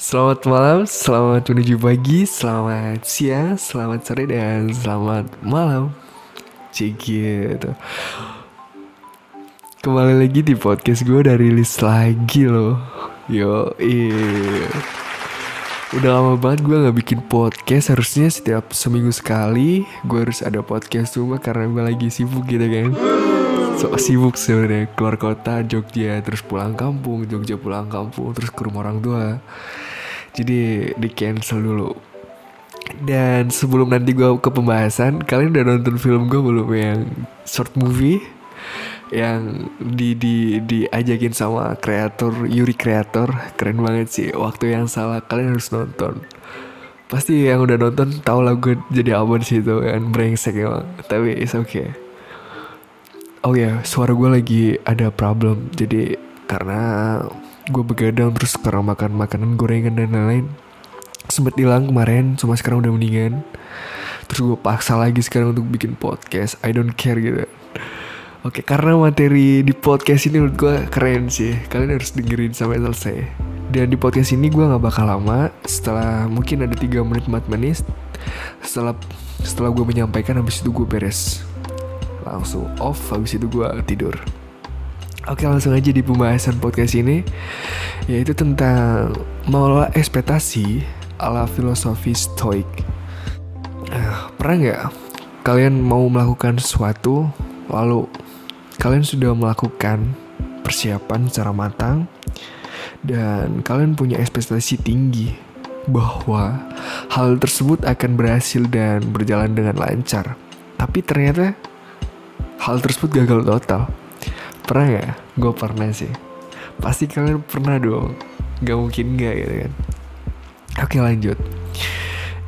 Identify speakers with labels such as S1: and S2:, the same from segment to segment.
S1: Selamat malam, selamat menuju pagi, selamat siang, selamat sore, dan selamat malam. Cik gitu. Kembali lagi di podcast gue udah rilis lagi loh. Yo, iya Udah lama banget gue gak bikin podcast Harusnya setiap seminggu sekali Gue harus ada podcast cuma karena gue lagi sibuk gitu kan So sibuk sebenarnya Keluar kota Jogja Terus pulang kampung Jogja pulang kampung Terus ke rumah orang tua. Jadi di cancel dulu. Dan sebelum nanti gue ke pembahasan Kalian udah nonton film gue belum? Yang short movie? Yang di di diajakin sama kreator Yuri kreator. Keren banget sih waktu yang salah kalian harus nonton. Pasti yang udah nonton tau lah gue jadi apa di situ kan? Brengsek emang. Tapi it's okay oh ya yeah, suara gue lagi ada problem jadi karena gue begadang terus karena makan makanan gorengan dan lain-lain sempet hilang kemarin cuma sekarang udah mendingan terus gue paksa lagi sekarang untuk bikin podcast I don't care gitu Oke, karena materi di podcast ini menurut gue keren sih. Kalian harus dengerin sampai selesai. Dan di podcast ini gue gak bakal lama. Setelah mungkin ada 3 menit 4 menit. Setelah setelah gue menyampaikan habis itu gue beres. Langsung off habis itu gue tidur. Oke langsung aja di pembahasan podcast ini Yaitu tentang mengelola ekspektasi ala filosofi stoik uh, Pernah nggak kalian mau melakukan sesuatu Lalu kalian sudah melakukan persiapan secara matang dan kalian punya ekspektasi tinggi bahwa hal tersebut akan berhasil dan berjalan dengan lancar. Tapi ternyata hal tersebut gagal total. Pernah gak? Gue pernah sih. Pasti kalian pernah dong. Gak mungkin gak gitu kan. Oke lanjut.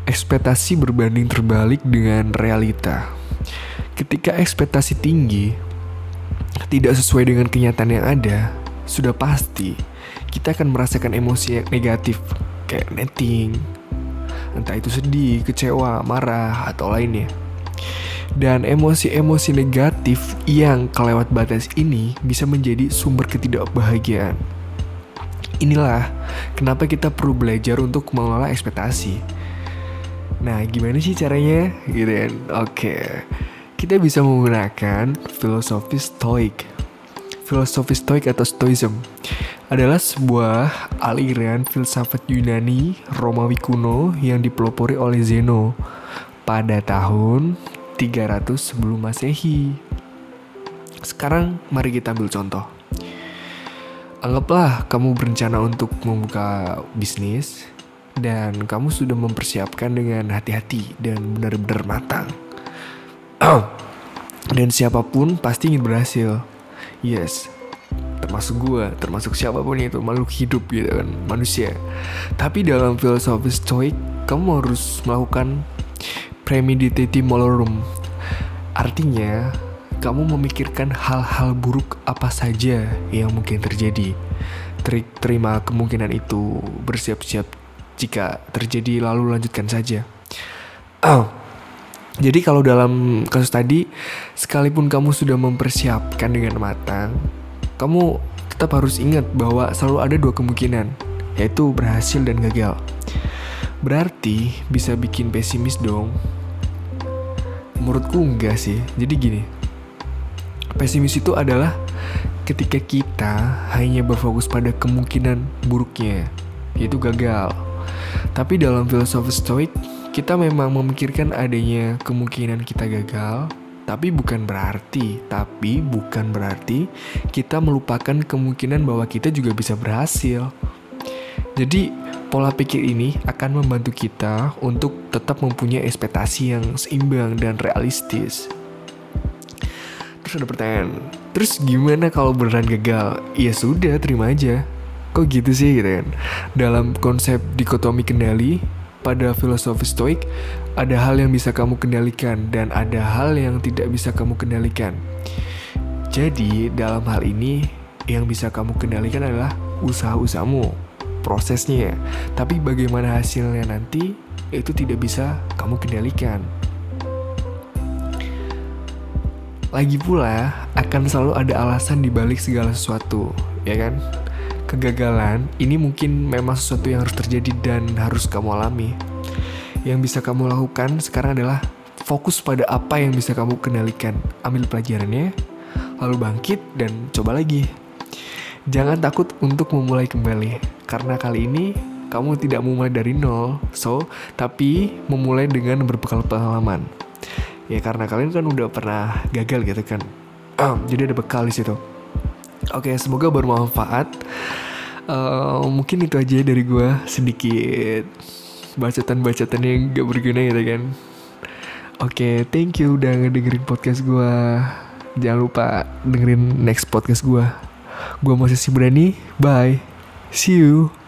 S1: Ekspektasi berbanding terbalik dengan realita. Ketika ekspektasi tinggi, tidak sesuai dengan kenyataan yang ada, sudah pasti kita akan merasakan emosi yang negatif kayak netting, entah itu sedih, kecewa, marah, atau lainnya. Dan emosi-emosi negatif yang kelewat batas ini bisa menjadi sumber ketidakbahagiaan. Inilah kenapa kita perlu belajar untuk mengelola ekspektasi. Nah, gimana sih caranya? Gitu kan? Oke. Kita bisa menggunakan filosofi stoik. Filosofi stoik atau stoism adalah sebuah aliran filsafat Yunani Romawi kuno yang dipelopori oleh Zeno pada tahun 300 sebelum Masehi. Sekarang mari kita ambil contoh. Anggaplah kamu berencana untuk membuka bisnis dan kamu sudah mempersiapkan dengan hati-hati dan benar-benar matang dan siapa pun pasti ingin berhasil yes termasuk gue termasuk siapa pun itu makhluk hidup gitu kan manusia tapi dalam filosofi stoik kamu harus melakukan premeditative malorum artinya kamu memikirkan hal-hal buruk apa saja yang mungkin terjadi Ter terima kemungkinan itu bersiap-siap jika terjadi lalu lanjutkan saja jadi kalau dalam kasus tadi, sekalipun kamu sudah mempersiapkan dengan matang, kamu tetap harus ingat bahwa selalu ada dua kemungkinan, yaitu berhasil dan gagal. Berarti bisa bikin pesimis dong. Menurutku enggak sih. Jadi gini. Pesimis itu adalah ketika kita hanya berfokus pada kemungkinan buruknya, yaitu gagal. Tapi dalam filosofi stoik, kita memang memikirkan adanya kemungkinan kita gagal, tapi bukan berarti, tapi bukan berarti kita melupakan kemungkinan bahwa kita juga bisa berhasil. Jadi, pola pikir ini akan membantu kita untuk tetap mempunyai ekspektasi yang seimbang dan realistis. Terus ada pertanyaan, terus gimana kalau beneran gagal? Ya sudah, terima aja. Kok gitu sih gitu kan? Dalam konsep dikotomi kendali, pada filosofi stoik, ada hal yang bisa kamu kendalikan dan ada hal yang tidak bisa kamu kendalikan. Jadi, dalam hal ini, yang bisa kamu kendalikan adalah usaha-usahamu, prosesnya. Tapi bagaimana hasilnya nanti, itu tidak bisa kamu kendalikan. Lagi pula, akan selalu ada alasan dibalik segala sesuatu, ya kan? kegagalan ini mungkin memang sesuatu yang harus terjadi dan harus kamu alami. Yang bisa kamu lakukan sekarang adalah fokus pada apa yang bisa kamu kendalikan. Ambil pelajarannya, lalu bangkit dan coba lagi. Jangan takut untuk memulai kembali, karena kali ini kamu tidak memulai dari nol, so tapi memulai dengan berbekal pengalaman. Ya karena kalian kan udah pernah gagal gitu kan, jadi ada bekal di situ. Oke, semoga bermanfaat. Uh, mungkin itu aja dari gue sedikit bacatan-bacatan yang gak berguna gitu kan. Oke, thank you udah ngedengerin podcast gue. Jangan lupa dengerin next podcast gue. Gue masih si berani. Bye. See you.